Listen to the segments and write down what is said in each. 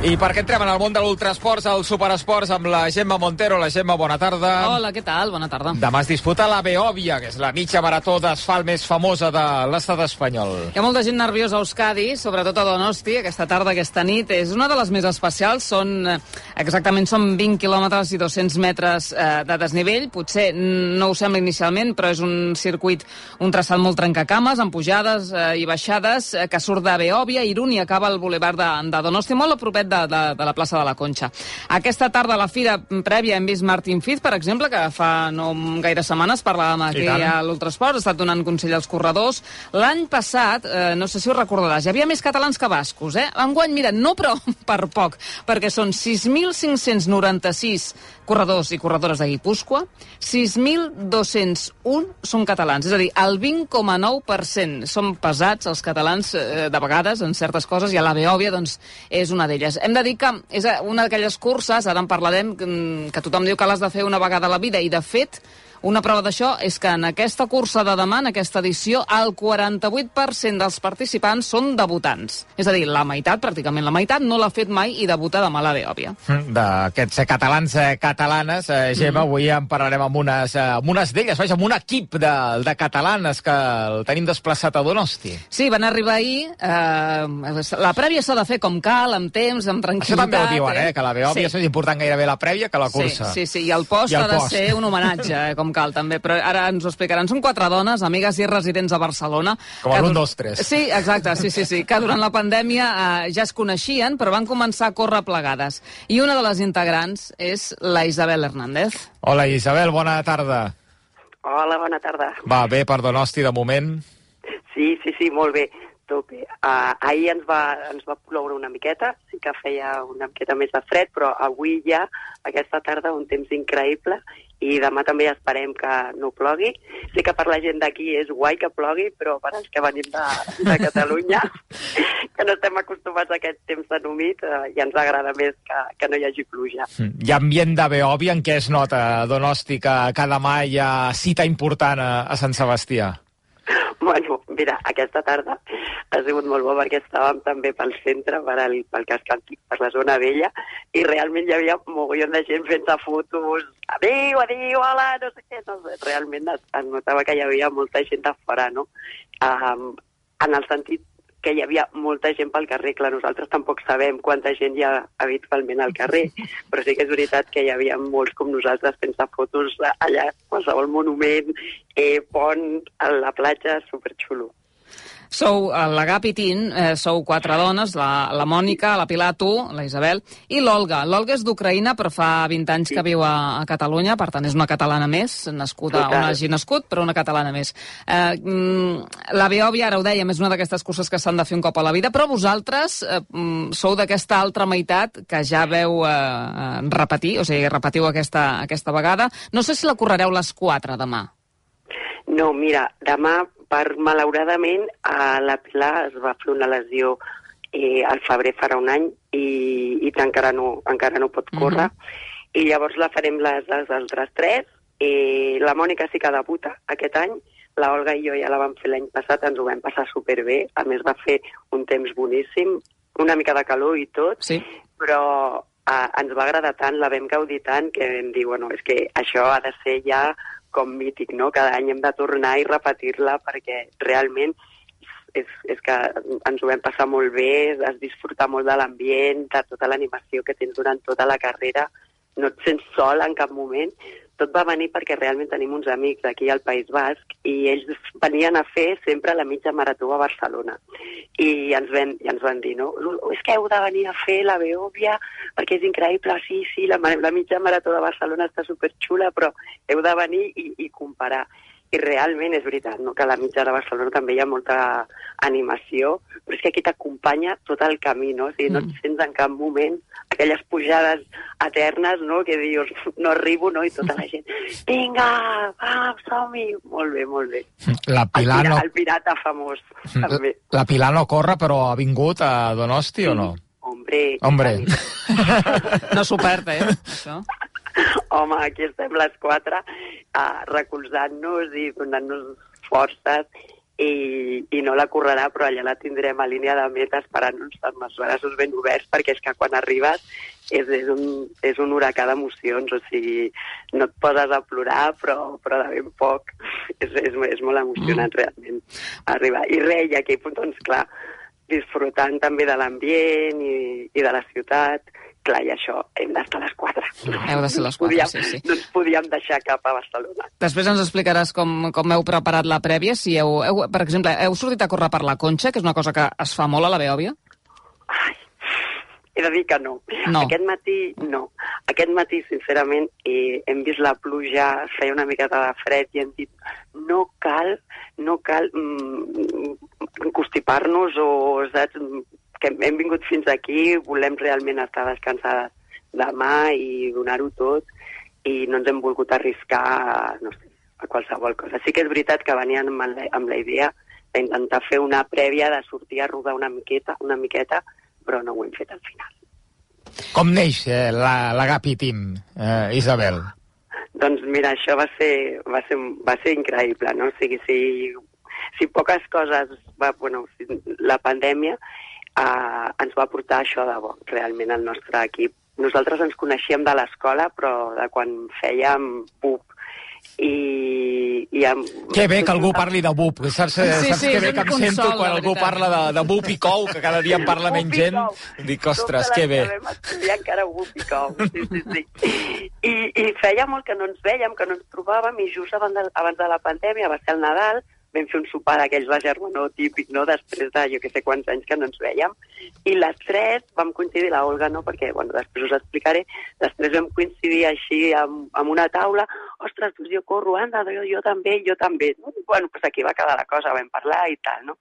I per què entrem en el món de l'ultrasports, al superesports, amb la Gemma Montero. La Gemma, bona tarda. Hola, què tal? Bona tarda. Demà es disputa la Beòvia, que és la mitja marató d'asfalt més famosa de l'estat espanyol. Hi ha molta gent nerviosa a Euskadi, sobretot a Donosti, aquesta tarda, aquesta nit. És una de les més especials. Són, eh, exactament, són 20 quilòmetres i 200 metres eh, de desnivell. Potser no ho sembla inicialment, però és un circuit, un traçat molt trencacames, amb pujades eh, i baixades, eh, que surt de Beòvia, Irún i acaba al bulevard de, de Donosti, molt a propet de, de, de la plaça de la Conxa. Aquesta tarda a la fira prèvia hem vist Martin Fiz, per exemple, que fa no gaire setmanes parlàvem aquí a l'Ultrasport, ha estat donant consell als corredors. L'any passat, eh, no sé si ho recordaràs, hi havia més catalans que bascos, eh? Enguany, mira, no però per poc, perquè són 6.596 corredors i corredores de Guipúscoa, 6.201 són catalans, és a dir, el 20,9% són pesats els catalans eh, de vegades en certes coses i a la Beòvia doncs, és una d'elles. Hem de dir que és una d'aquelles curses, ara en parlarem, que, que tothom diu que l'has de fer una vegada a la vida i de fet una prova d'això és que en aquesta cursa de demà, en aquesta edició, el 48% dels participants són debutants. És a dir, la meitat, pràcticament la meitat, no l'ha fet mai i debuta demà a la Beòvia. Mm, D'aquests eh, catalans eh, catalanes, eh, Gemma, mm. avui en parlarem amb unes, eh, amb unes d'elles, vaja, amb un equip de, de catalanes que el tenim desplaçat a Donosti. Sí, van arribar ahir. Eh, la prèvia s'ha de fer com cal, amb temps, amb tranquil·litat. Això també ho diuen, eh? que la Beòvia sí. és important gairebé la prèvia que la cursa. Sí, sí, sí. i el post I el ha post. de ser un homenatge, eh, com cal també, però ara ens ho explicaran. Són quatre dones, amigues i residents a Barcelona. Com el 1, 2, 3. Sí, exacte, sí, sí, sí, que durant la pandèmia eh, ja es coneixien, però van començar a córrer plegades. I una de les integrants és la Isabel Hernández. Hola, Isabel, bona tarda. Hola, bona tarda. Va, bé per Donosti, de moment? Sí, sí, sí, molt bé tope. Uh, ahir ens va, ens va ploure una miqueta, sí que feia una miqueta més de fred, però avui ja, aquesta tarda, un temps increïble i demà també esperem que no plogui. Sé que per la gent d'aquí és guai que plogui, però per als que venim de, de Catalunya, que no estem acostumats a aquest temps tan humit, eh, ja ens agrada més que, que no hi hagi pluja. Mm. Hi ha ambient de Beobi en què es nota, Donosti, que, que demà hi ha cita important a, a Sant Sebastià? Bueno, mira, aquesta tarda ha sigut molt bo perquè estàvem també pel centre, per al, pel casc antic, per la zona vella, i realment hi havia mogollon de gent fent fotos, adéu, adéu, hola, no sé què, no sé, realment es, es notava que hi havia molta gent de fora, no? Um, en el sentit que hi havia molta gent pel carrer. Clar, nosaltres tampoc sabem quanta gent hi ha habitualment al carrer, però sí que és veritat que hi havia molts com nosaltres fent fotos allà, qualsevol monument, eh, pont, a la platja, superxulo. Sou eh, la Gap i Tin, eh, sou quatre dones, la, la Mònica, la Pilar, tu, la Isabel, i l'Olga. L'Olga és d'Ucraïna, però fa 20 anys sí. que viu a, a Catalunya, per tant és una catalana més, nascuda on hagi nascut, però una catalana més. Eh, mm, la Beòvia, ara ho dèiem, és una d'aquestes curses que s'han de fer un cop a la vida, però vosaltres eh, mm, sou d'aquesta altra meitat que ja veu eh, eh, repetir, o sigui, repetiu aquesta, aquesta vegada. No sé si la correreu les quatre demà. No, mira, demà per, malauradament, a la Pilar es va fer una lesió eh, al febrer farà un any i, i encara, no, encara no pot córrer. Uh -huh. I llavors la farem les, les altres tres. Eh, la Mònica sí que debuta aquest any. La Olga i jo ja la vam fer l'any passat, ens ho vam passar superbé. A més, va fer un temps boníssim, una mica de calor i tot, sí. però eh, ens va agradar tant, la vam gaudir tant, que vam dir, bueno, és que això ha de ser ja com mític, no? Cada any hem de tornar i repetir-la perquè realment és, és que ens ho vam passar molt bé, has disfrutar molt de l'ambient, de tota l'animació que tens durant tota la carrera, no et sents sol en cap moment, tot va venir perquè realment tenim uns amics aquí al País Basc i ells venien a fer sempre la mitja marató a Barcelona. I ens, ven, i ens van dir, no, és que heu de venir a fer la Beòvia perquè és increïble, sí, sí, la, la mitja marató de Barcelona està superxula, però heu de venir i, i comparar. I realment és veritat no? que a la mitja de Barcelona també hi ha molta animació, però és que aquí t'acompanya tot el camí, no? O sigui, no et sents en cap moment aquelles pujades eternes, no?, que dius, no arribo, no?, i tota la gent, vinga, va, som-hi! Molt bé, molt bé. La Pilar el, no... pira, el pirata famós, també. La Pilar no corre, però ha vingut a Donosti o no? Hombre, Hombre. No s'ho perd, eh, això. Home, aquí estem les quatre uh, recolzant-nos i donant-nos forces i, i no la correrà, però allà la tindrem a línia de meta esperant-nos amb els braços ben oberts, perquè és que quan arribes és, és, un, és un huracà d'emocions, o sigui, no et poses a plorar, però, però de ben poc. És, és, és molt emocionant, mm. realment, arribar. I res, i aquí, doncs, clar, disfrutant també de l'ambient i, i de la ciutat, clar, i això, hem d'estar a les 4. Heu de ser les 4, podíem, sí, sí. No ens podíem deixar cap a Barcelona. Després ens explicaràs com, com heu preparat la prèvia. Si heu, heu, per exemple, heu sortit a córrer per la Conxa, que és una cosa que es fa molt a la Beòvia? Ai, he de dir que no. No. Aquest matí, no. Aquest matí, sincerament, eh, hem vist la pluja, feia una miqueta de fred i hem dit no cal, no cal mm, constipar-nos o, saps, que hem vingut fins aquí, volem realment estar descansades demà i donar-ho tot i no ens hem volgut arriscar no sé, a qualsevol cosa. Sí que és veritat que venien amb la, amb la idea d'intentar fer una prèvia de sortir a rodar una miqueta, una miqueta, però no ho hem fet al final. Com neix eh, la, la Gapi Team, eh, Isabel? Doncs mira, això va ser, va ser, va ser increïble, no? O sigui, si, si poques coses, va, bueno, si la pandèmia eh, ens va portar això de bo, realment, el nostre equip. Nosaltres ens coneixíem de l'escola, però de quan fèiem PUP. I, i amb... Que bé que algú parli de BUP. Saps, Sí, saps sí, que bé que em consol, sento quan algú parla de, de BUP i COU, que cada dia en parla menys gent. Dic, ostres, que bé. Estudiar encara BUP i COU, sí, sí, sí. I, I feia molt que no ens vèiem, que no ens trobàvem, i just abans de, abans de la pandèmia va ser el Nadal, vam fer un sopar d'aquells de germanor típic, no?, després de jo que sé quants anys que no ens vèiem, i les tres vam coincidir, la Olga no, perquè, bueno, després us explicaré, després vam coincidir així amb, amb una taula, ostres, doncs jo corro, anda, jo, jo també, jo també, no? I, bueno, doncs aquí va quedar la cosa, vam parlar i tal, no?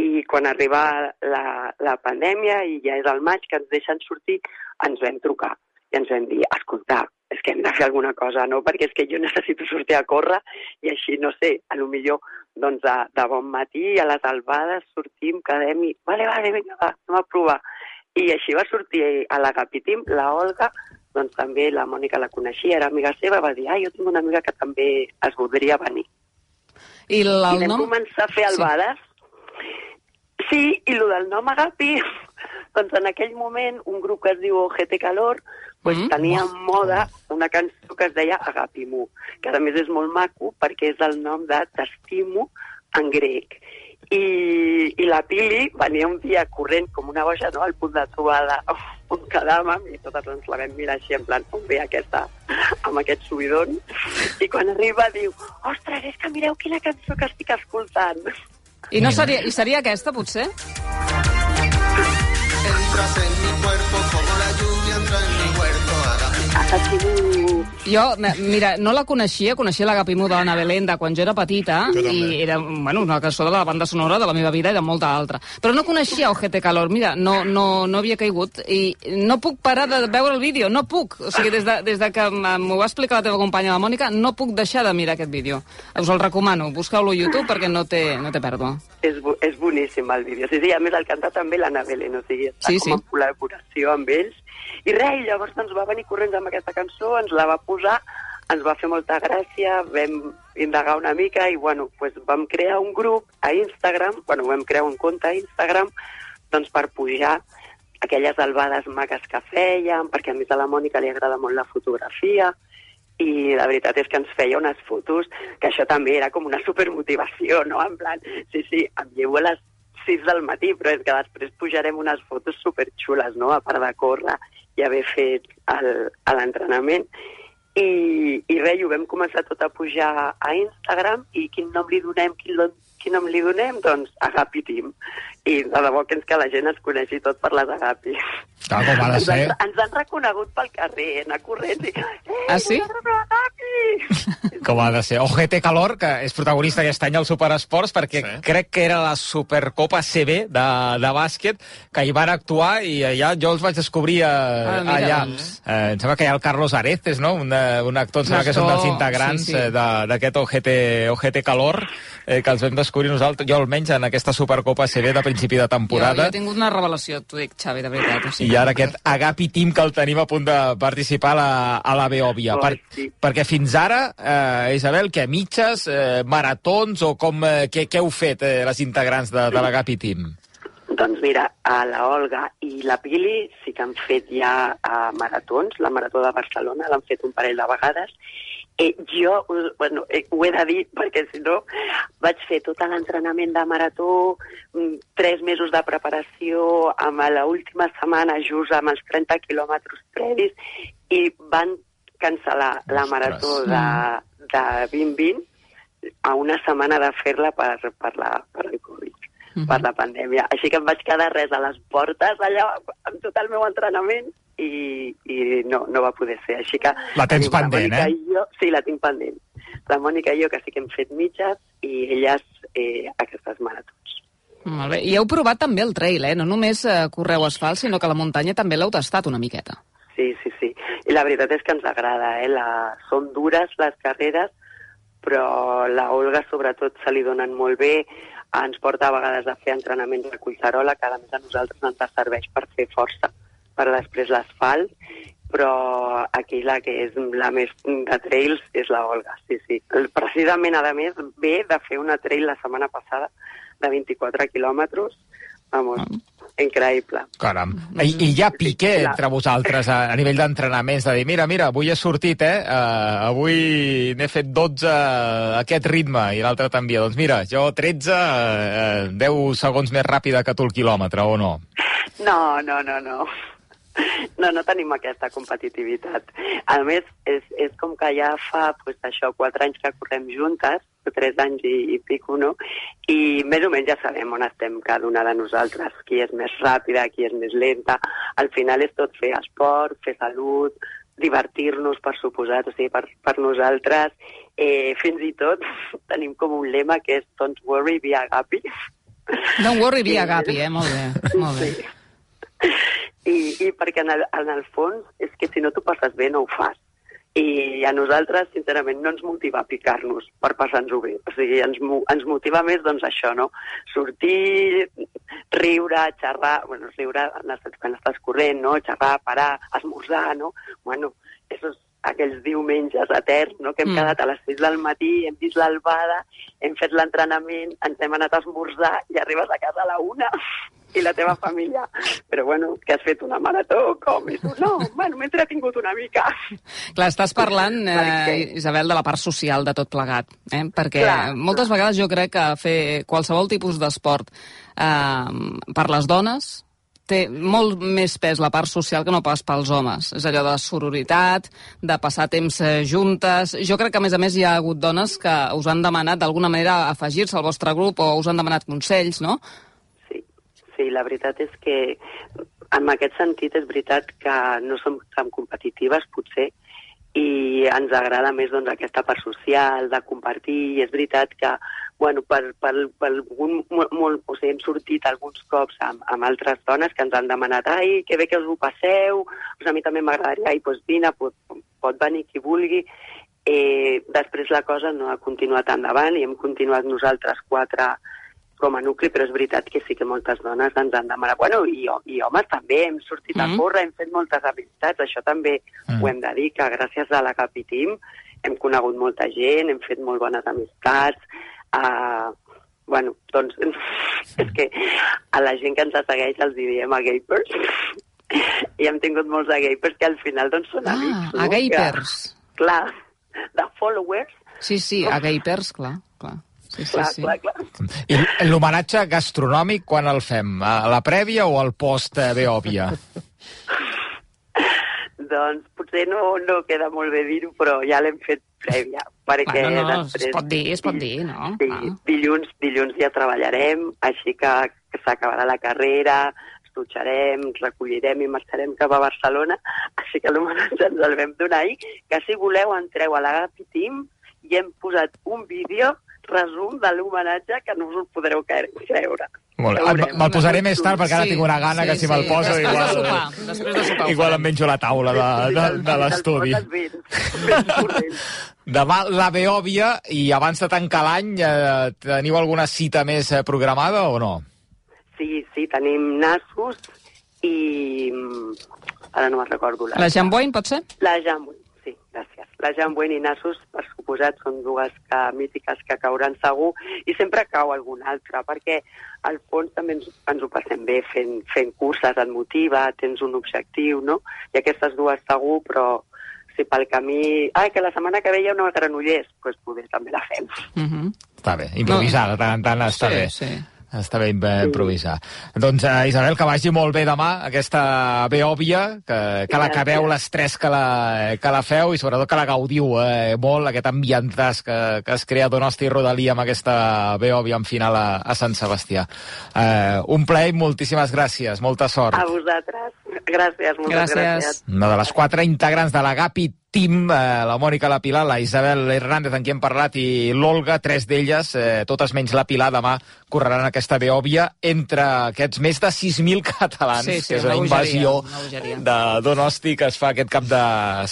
I quan arriba la, la pandèmia i ja és el maig que ens deixen sortir, ens vam trucar i ens vam dir, escolta, és que hem de fer alguna cosa, no? Perquè és que jo necessito sortir a córrer i així, no sé, a lo millor doncs de, de bon matí a les albades sortim, quedem i vale, vale, vinga, va, anem a provar. I així va sortir a l'Agapitim, la Olga, doncs també la Mònica la coneixia, era amiga seva, va dir, ah, jo tinc una amiga que també es voldria venir. I el, I vam nom? començar a fer albades. Sí, i el del nom Agapi, doncs en aquell moment un grup que es diu GT Calor pues, Mm. mm. tenia en moda una cançó que es deia Agapimu, que a més és molt maco perquè és el nom de T'estimo en grec. I, I la Pili venia un dia corrent com una boja no, al punt de trobada on quedàvem i totes ens la vam mirar així en plan on ve aquesta, amb aquest subidon i quan arriba diu ostres, és que mireu quina cançó que estic escoltant I, no seria, I seria aquesta, potser? Entras en mi cuerpo Agapimu Jo, mira, no la coneixia, coneixia la Gapimu de l'Anna Belén de quan jo era petita, i era bueno, una cançó de la banda sonora de la meva vida i de molta altra. Però no coneixia Ojete Calor, mira, no, no, no havia caigut, i no puc parar de veure el vídeo, no puc. O sigui, des de, des de que m'ho va explicar la teva companya, la Mònica, no puc deixar de mirar aquest vídeo. Us el recomano, busqueu-lo a YouTube perquè no té, no té pèrdua. és, bo- és boníssim el vídeo. Sí, sí, a més el canta també l'Anna Belén, o sigui, està Sí, com sí. en col·laboració amb ells. I res, llavors ens va venir corrents amb aquesta cançó, ens la va posar, ens va fer molta gràcia, vam indagar una mica i, bueno, pues vam crear un grup a Instagram, bueno, vam crear un compte a Instagram, doncs per pujar aquelles albades maques que fèiem, perquè a més a la Mònica li agrada molt la fotografia, i la veritat és que ens feia unes fotos que això també era com una supermotivació, no? En plan, sí, sí, em llevo les 6 del matí, però és que després pujarem unes fotos superxules, no?, a part de córrer i haver fet l'entrenament. I, I res, ho vam començar tot a pujar a Instagram i quin nom li donem, quin, quin nom li donem? Doncs Agapi Team. I de debò que ens que la gent es coneixi tot per les Agapi. Clar, com ha de Ens ser. han, ens han reconegut pel carrer, anar corrents i... Eh, Ah, sí? Agapi! Com ha de ser. Ojete Calor, que és protagonista aquest any al Superesports, perquè sí. crec que era la Supercopa CB de, de bàsquet, que hi van actuar i allà jo els vaig descobrir eh, Ah, mira, allà. doncs. Eh, em sembla que hi ha el Carlos Areces, no? Un, eh, un actor, em sembla que és un dels integrants sí, sí. eh, de- d'aquest Ojete, Ojete Calor, eh, que els vam descobrir nosaltres, jo almenys en aquesta Supercopa CB de principi de Jo, jo temporada. he tingut una revelació, t'ho dic, Xavi, de veritat. O sigui, I ara aquest Agapi Team que el tenim a punt de participar a la, a la Beòvia. Oh, Per, sí. Perquè fins ara, eh, Isabel, que mitges, eh, maratons o com, eh, què, què heu fet eh, les integrants de, de l'Agapi Team? Doncs mira, a la Olga i la Pili sí que han fet ja uh, maratons, la Marató de Barcelona l'han fet un parell de vegades. Eh, jo, us- bueno, eh, ho he de dir perquè si no vaig fer tot l'entrenament de marató, mm, tres mesos de preparació, amb la última setmana just amb els 30 quilòmetres previs i van cancel·lar la marató de, de 2020 a una setmana de fer-la per, per, la, per el Covid, Mhm. per la pandèmia. Així que em vaig quedar res a les portes allà amb tot el meu entrenament i, i no, no va poder ser. Així que... La tens tenim pendent, Mònica eh? Jo, sí, la tinc pendent. La Mònica i jo, que sí que hem fet mitges, i elles eh, aquestes maratons. Molt bé. I heu provat també el trail, eh? No només eh, correu asfalt, sinó que la muntanya també l'heu tastat una miqueta. Sí, sí, sí. I la veritat és que ens agrada, eh? La... Són dures les carreres, però la Olga sobretot se li donen molt bé, ens porta a vegades a fer entrenaments de collserola, que a més a nosaltres ens serveix per fer força per després l'asfalt, però aquí la que és la més de trails és la Olga, sí, sí. Precisament, a més, ve de fer una trail la setmana passada de 24 quilòmetres, vamos, increïble. Caram. I, I hi ha pique Sí, entre vosaltres a, a nivell d'entrenaments, de dir, mira, mira, avui he sortit, eh? Uh, avui n'he fet 12 a aquest ritme, i l'altre també. Doncs mira, jo 13, uh, 10 segons més ràpida que tu el quilòmetre, o no? No, no, no, no. No, no tenim aquesta competitivitat. A més, és, és com que ja fa pues, això, quatre anys que correm juntes, tres anys i, i pico, no? I més o menys ja sabem on estem cada una de nosaltres, qui és més ràpida, qui és més lenta. Al final és tot fer esport, fer salut, divertir-nos, per suposat, o sigui, per, per nosaltres, eh, fins i tot tenim com un lema que és Don't worry, be happy. Don't worry, be agapi, eh? Molt bé, molt bé. Sí. I, I perquè en el, en el fons és que si no t'ho passes bé no ho fas. I a nosaltres, sincerament, no ens motiva a picar-nos per passar-nos-ho bé. O sigui, ens, ens motiva més, doncs, això, no? Sortir, riure, xerrar... Bueno, riure quan estàs corrent, no? Xerrar, parar, esmorzar, no? Bueno, esos, aquells diumenges eterns, no? Que hem mm. quedat a les 6 del matí, hem vist l'albada, hem fet l'entrenament, ens hem anat a esmorzar i arribes a casa a la una i la teva família, però bueno, que has fet una marató, com? I tu, no, bueno, m'he entretingut una mica. Clar, estàs parlant, eh, Isabel, de la part social de tot plegat, eh? perquè Clar, moltes vegades jo crec que fer qualsevol tipus d'esport eh, per les dones té molt més pes la part social que no pas pels homes. És allò de sororitat, de passar temps eh, juntes... Jo crec que, a més a més, hi ha hagut dones que us han demanat d'alguna manera afegir-se al vostre grup o us han demanat consells, no? Sí, la veritat és que en aquest sentit és veritat que no som tan competitives, potser, i ens agrada més doncs, aquesta part social, de compartir, i és veritat que bueno, per, per, per algun, molt, o sigui, hem sortit alguns cops amb, amb altres dones que ens han demanat ai, que bé que us ho passeu, doncs a mi també m'agradaria, ai, doncs vine, pot, pot venir qui vulgui. Eh, després la cosa no ha continuat endavant i hem continuat nosaltres quatre com a nucli, però és veritat que sí que moltes dones ens han demanat. Bueno, i, i homes també, hem sortit Mm. a córrer, hem fet moltes amistats, això també Mm. ho hem de dir, que gràcies a la Capitim hem conegut molta gent, hem fet molt bones amistats, uh, bueno, doncs és que a la gent que ens segueix els diem a gapers i hem tingut molts de gapers que al final doncs són Ah, amics. No? a gapers. Que, clar, de followers, Sí, sí, a gapers, clar, clar. Sí, sí, clar, sí. clar, clar. I l'homenatge gastronòmic quan el fem? A la prèvia o al post eh, Beòvia? Doncs potser no, no queda molt bé dir-ho, però ja l'hem fet prèvia, perquè Bueno, no, després... es pot dir, es pot dir, no? Sí, Ah. dilluns, dilluns ja treballarem, així que, que s'acabarà la carrera, ens dutxarem, ens recollirem i marxarem cap a Barcelona, així que l'homenatge ens el vam donar ahir, que si voleu entreu a la Gapi Team i hem posat un vídeo resum de l'homenatge que no us el podreu creure. Molt bé. Ja Ah, veureu. Me'l posaré més tard perquè ara tinc una gana que si me'l poso Després igual... de sopar, després de sopar igual em menjo la taula de, de, de l'estudi. Ben corrent. Demà la Beòvia i abans de tancar l'any eh, teniu alguna cita més eh, programada o no? Sí, sí, tenim nassos i... mm, Ara no me'n recordo. La Jambuin, pot ser? La Jambuin, La Jambuin i Nassos, per suposat, són dues que, mítiques que cauran segur i sempre cau algun altre, perquè al fons també ens, ens ho passem bé fent, fent curses, et motiva, tens un objectiu, no? I aquestes dues segur, però si pel camí... Ah, que la setmana que ve hi ha una a Granollers, doncs pues, poder també la fem. Uh -huh. Està bé, improvisar, de tant en tant està sí, bé. Sí. Està bé improvisar. Doncs, eh, Isabel, que vagi molt bé demà aquesta Beòvia, que, que l'acabeu les tres que la, que la feu i sobretot que la gaudiu eh, molt, aquest ambientàs que, que es crea Donosti i Rodalia amb aquesta Beòvia en final a, a Sant Sebastià. Eh, un plaer moltíssimes gràcies, molta sort. A vosaltres. Gràcies, moltes Gràcies. gràcies. Una de les quatre integrants de la GAPI Team, eh, la Mònica, la Pilar, la Isabel Hernández, amb qui hem parlat, i l'Olga, tres d'elles, eh, totes menys la Pilar, demà correran aquesta Beòvia entre aquests més de 6.000 catalans, Sí, sí, que és bogeria, invasió bogeria. de Donosti que es fa aquest cap de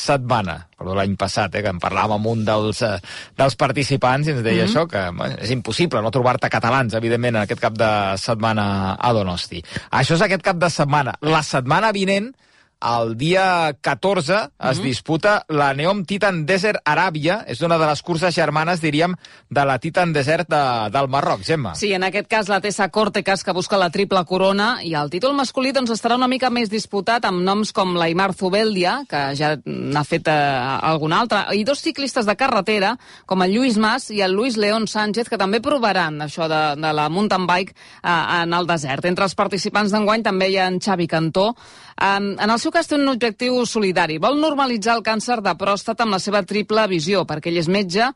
setmana. Perdó, l'any passat, eh, que en parlàvem amb un dels, eh, dels participants i ens deia Mhm. això, que és impossible no trobar-te catalans, evidentment, en aquest cap de setmana a Donosti. Això és aquest cap de setmana. La setmana vinent, el dia 14 es Mhm. disputa la Neom Titan Desert Aràbia. És una de les curses germanes, diríem, de la Titan Desert de, del Marroc, Gemma. Sí, en aquest cas la Tessa Cortecas, que busca la triple corona, i el títol masculí doncs, estarà una mica més disputat amb noms com l'Aimar Zubeldia, que ja n'ha fet eh, algun altre, i dos ciclistes de carretera, com el Lluís Mas i el Luis León Sánchez, que també provaran això de, de la mountain bike eh, en el desert. Entre els participants d'enguany també hi ha en Xavi Cantó. En, en el seu cas té un objectiu solidari. Vol normalitzar el càncer de pròstata amb la seva triple visió, perquè ell és metge,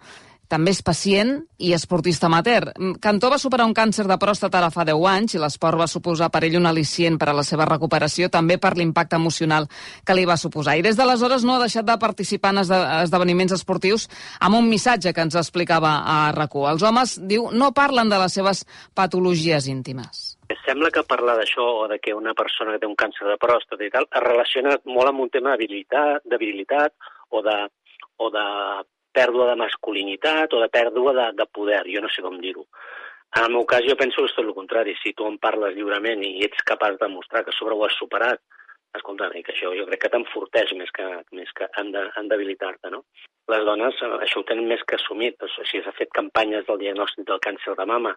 també és pacient i esportista amateur. Mm, Cantó va superar un càncer de pròstata ara fa 10 anys i l'esport va suposar per ell un al·licient per a la seva recuperació, també per l'impacte emocional que li va suposar. I des d'aleshores no ha deixat de participar en esde esdeveniments esportius amb un missatge que ens explicava a RAC1. Els homes, diu, no parlen de les seves patologies íntimes. Sembla que parlar d'això o de que una persona que té un càncer de pròstata i tal es relaciona molt amb un tema de de virilitat o de, o de pèrdua de masculinitat o de pèrdua de, de poder, jo no sé com dir-ho. En el meu cas jo penso que és tot el contrari. Si tu en parles lliurement i ets capaç de mostrar que sobre ho has superat, escolta, que això jo crec que t'enforteix més que, més que en, de, en debilitar-te, no? Les dones eh, això ho tenen més que assumit. O sigui, s'ha fet campanyes del diagnòstic del càncer de mama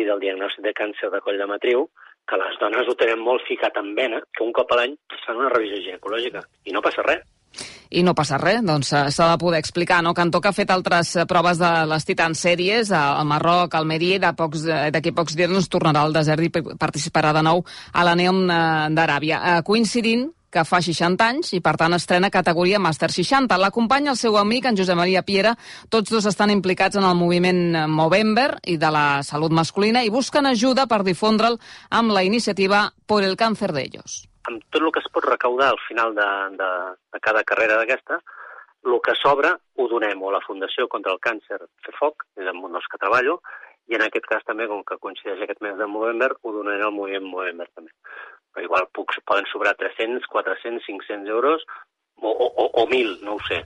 i del diagnòstic de càncer de coll de matriu, que les dones ho tenen molt ficat en vena, que un cop a l'any fan una revisió ginecològica i no passa res. I no passa res, doncs eh, s'ha de poder explicar, no? Cantó que ha fet altres eh, proves de les Titan Sèries a- al Marroc, al Almeria, i de pocs, eh, d'aquí pocs dies ens tornarà al desert i participarà de nou a la Neom eh, d'Aràbia. Coincidint que fa 60 anys i, per tant, estrena categoria Màster 60. L'acompanya el seu amic, en Josep Maria Piera. Tots dos estan implicats en el moviment Movember i de la salut masculina i busquen ajuda per difondre'l amb la iniciativa Por el cáncer de ellos. Amb tot el que es pot recaudar al final de, de, de cada carrera d'aquesta, el que sobra ho donem o a la Fundació contra el Càncer Fer Foc, és amb un dels que treballo, i en aquest cas també, com que coincideix aquest mes de Movember, ho donarem al moviment Movember també. Però igual puc, poden sobrar 300, 400, 500 euros o, o, o, o 1.000, no ho sé.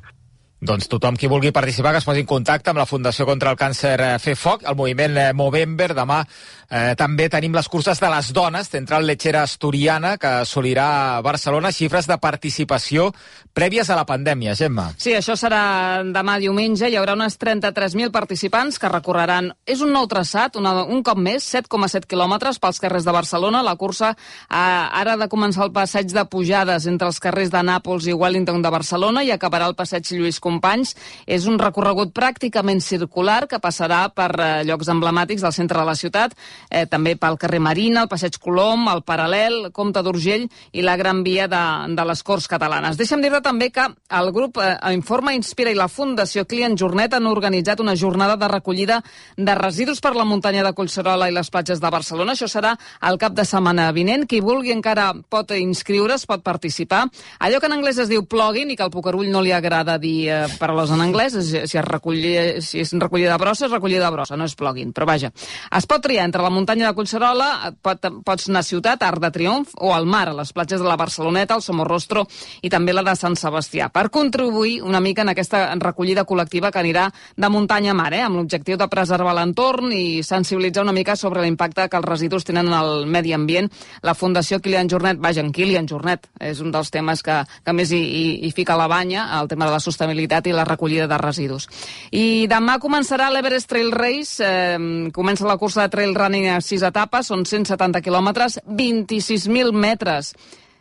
Doncs tothom qui vulgui participar que es posi en contacte amb la Fundació contra el Càncer eh, Fer Foc, el moviment eh, Movember. Demà eh, també tenim les curses de les dones, Central Lechera Asturiana, que assolirà Barcelona xifres de participació prèvies a la pandèmia, Gemma. Sí, això serà demà diumenge. Hi haurà unes 33.000 participants que recorreran... És un nou traçat, una, un cop més, 7,7 quilòmetres pels carrers de Barcelona. La cursa eh, ara ha de començar el passeig de pujades entre els carrers de Nàpols i Wellington de Barcelona i acabarà el passeig Lluís companys. És un recorregut pràcticament circular que passarà per eh, llocs emblemàtics del centre de la ciutat, eh, també pel carrer Marina, el Passeig Colom, el Paral·lel, Comte d'Urgell i la Gran Via de, de les Corts Catalanes. Deixa'm dir-te també que el grup eh, Informa Inspira i la Fundació Client Jornet han organitzat una jornada de recollida de residus per la muntanya de Collserola i les platges de Barcelona. Això serà el cap de setmana vinent. Qui vulgui encara pot inscriure's, pot participar. Allò que en anglès es diu plugin i que al Pocarull no li agrada dir eh, paraules en anglès, si es, recolli, si és recollida de brossa, és recollida de brossa, no és plugin. Però vaja, es pot triar entre la muntanya de Collserola, pot, pots anar a Ciutat, Arc de Triomf, o al mar, a les platges de la Barceloneta, el Somorrostro i també la de Sant Sebastià, per contribuir una mica en aquesta recollida col·lectiva que anirà de muntanya a mar, eh, amb l'objectiu de preservar l'entorn i sensibilitzar una mica sobre l'impacte que els residus tenen en el medi ambient. La Fundació Kilian Jornet, vaja, en Kilian Jornet, és un dels temes que, que més hi, hi, hi fica la banya, el tema de la sostenibilitat i la recollida de residus. I demà començarà l'Everest Trail Race, eh, comença la cursa de trail running a sis etapes, són 170 quilòmetres, 26.000 metres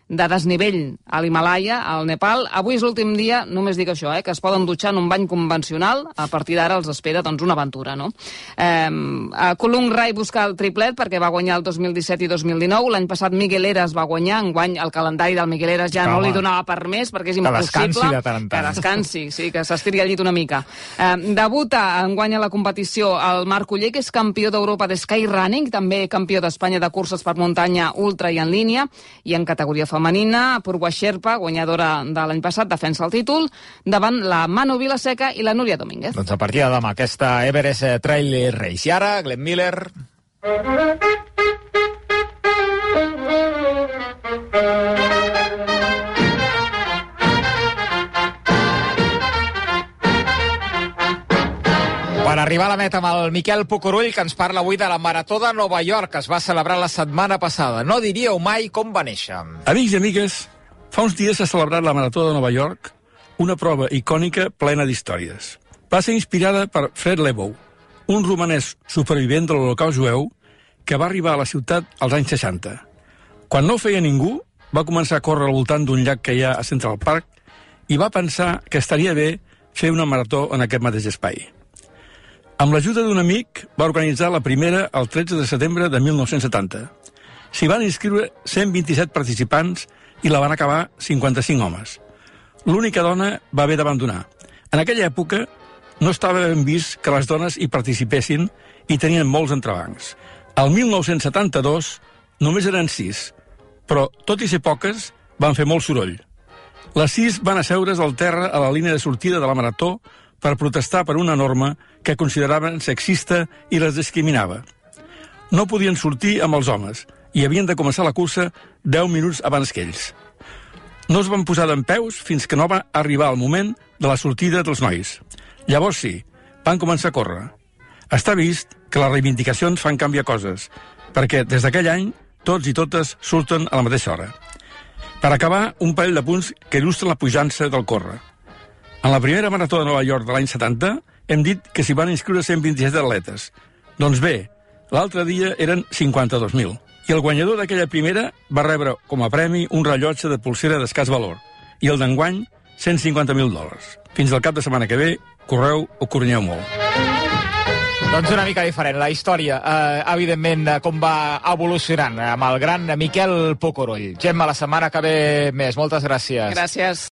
de desnivell a l'Himalaya, al Nepal. Avui és l'últim dia, només dic això, eh, que es poden dutxar en un bany convencional. A partir d'ara els espera doncs, una aventura. No? Eh, a Colung Rai busca el triplet perquè va guanyar el 2017 i 2019. L'any passat Miguel Eras va guanyar. Enguany el calendari del Miguel Eras ja Home. no li donava per més perquè és impossible. Que descansi de tant en tant. Que descansi, sí, que s'estiri al llit una mica. Eh, debuta, enguany a la competició el Marc Uller, que és campió d'Europa de Skyrunning, també campió d'Espanya de curses per muntanya ultra i en línia, i en categoria femenina, Purua Sherpa, guanyadora de l'any passat, defensa el títol, davant la Manu Vilaseca i la Núria Domínguez. Doncs a partir de demà, aquesta Everest Trail Race. I ara, Glenn Miller... arribar a la meta amb el Miquel Pucurull, que ens parla avui de la Marató de Nova York, que es va celebrar la setmana passada. No diríeu mai com va néixer. Amics i amigues, fa uns dies s'ha celebrat la Marató de Nova York, una prova icònica plena d'històries. Va ser inspirada per Fred Lebow, un romanès supervivent de l'Holocaust jueu que va arribar a la ciutat als anys 60. Quan no feia ningú, va començar a córrer al voltant d'un llac que hi ha a Central Park i va pensar que estaria bé fer una marató en aquest mateix espai. Amb l'ajuda d'un amic, va organitzar la primera el 13 de setembre de 1970. S'hi van inscriure 127 participants i la van acabar 55 homes. L'única dona va haver d'abandonar. En aquella època no estava ben vist que les dones hi participessin i tenien molts entrebancs. El 1972 només eren sis, però, tot i ser poques, van fer molt soroll. Les sis van asseure's al terra a la línia de sortida de la marató per protestar per una norma que consideraven sexista i les discriminava. No podien sortir amb els homes i havien de començar la cursa 10 minuts abans que ells. No es van posar d'en peus fins que no va arribar el moment de la sortida dels nois. Llavors sí, van començar a córrer. Està vist que les reivindicacions fan canviar coses, perquè des d'aquell any tots i totes surten a la mateixa hora. Per acabar, un parell de punts que il·lustren la pujança del córrer. En la primera marató de Nova York de l'any 70 hem dit que s'hi van inscriure 127 atletes. Doncs bé, l'altre dia eren 52.000. I el guanyador d'aquella primera va rebre com a premi un rellotge de pulsera d'escàs valor. I el d'enguany, 150.000 dòlars. Fins al cap de setmana que ve, correu o cornyeu molt. Doncs una mica diferent, la història, eh, evidentment, de com va evolucionant amb el gran Miquel Pocoroll. Gemma, la setmana que ve més. Moltes gràcies. Gràcies.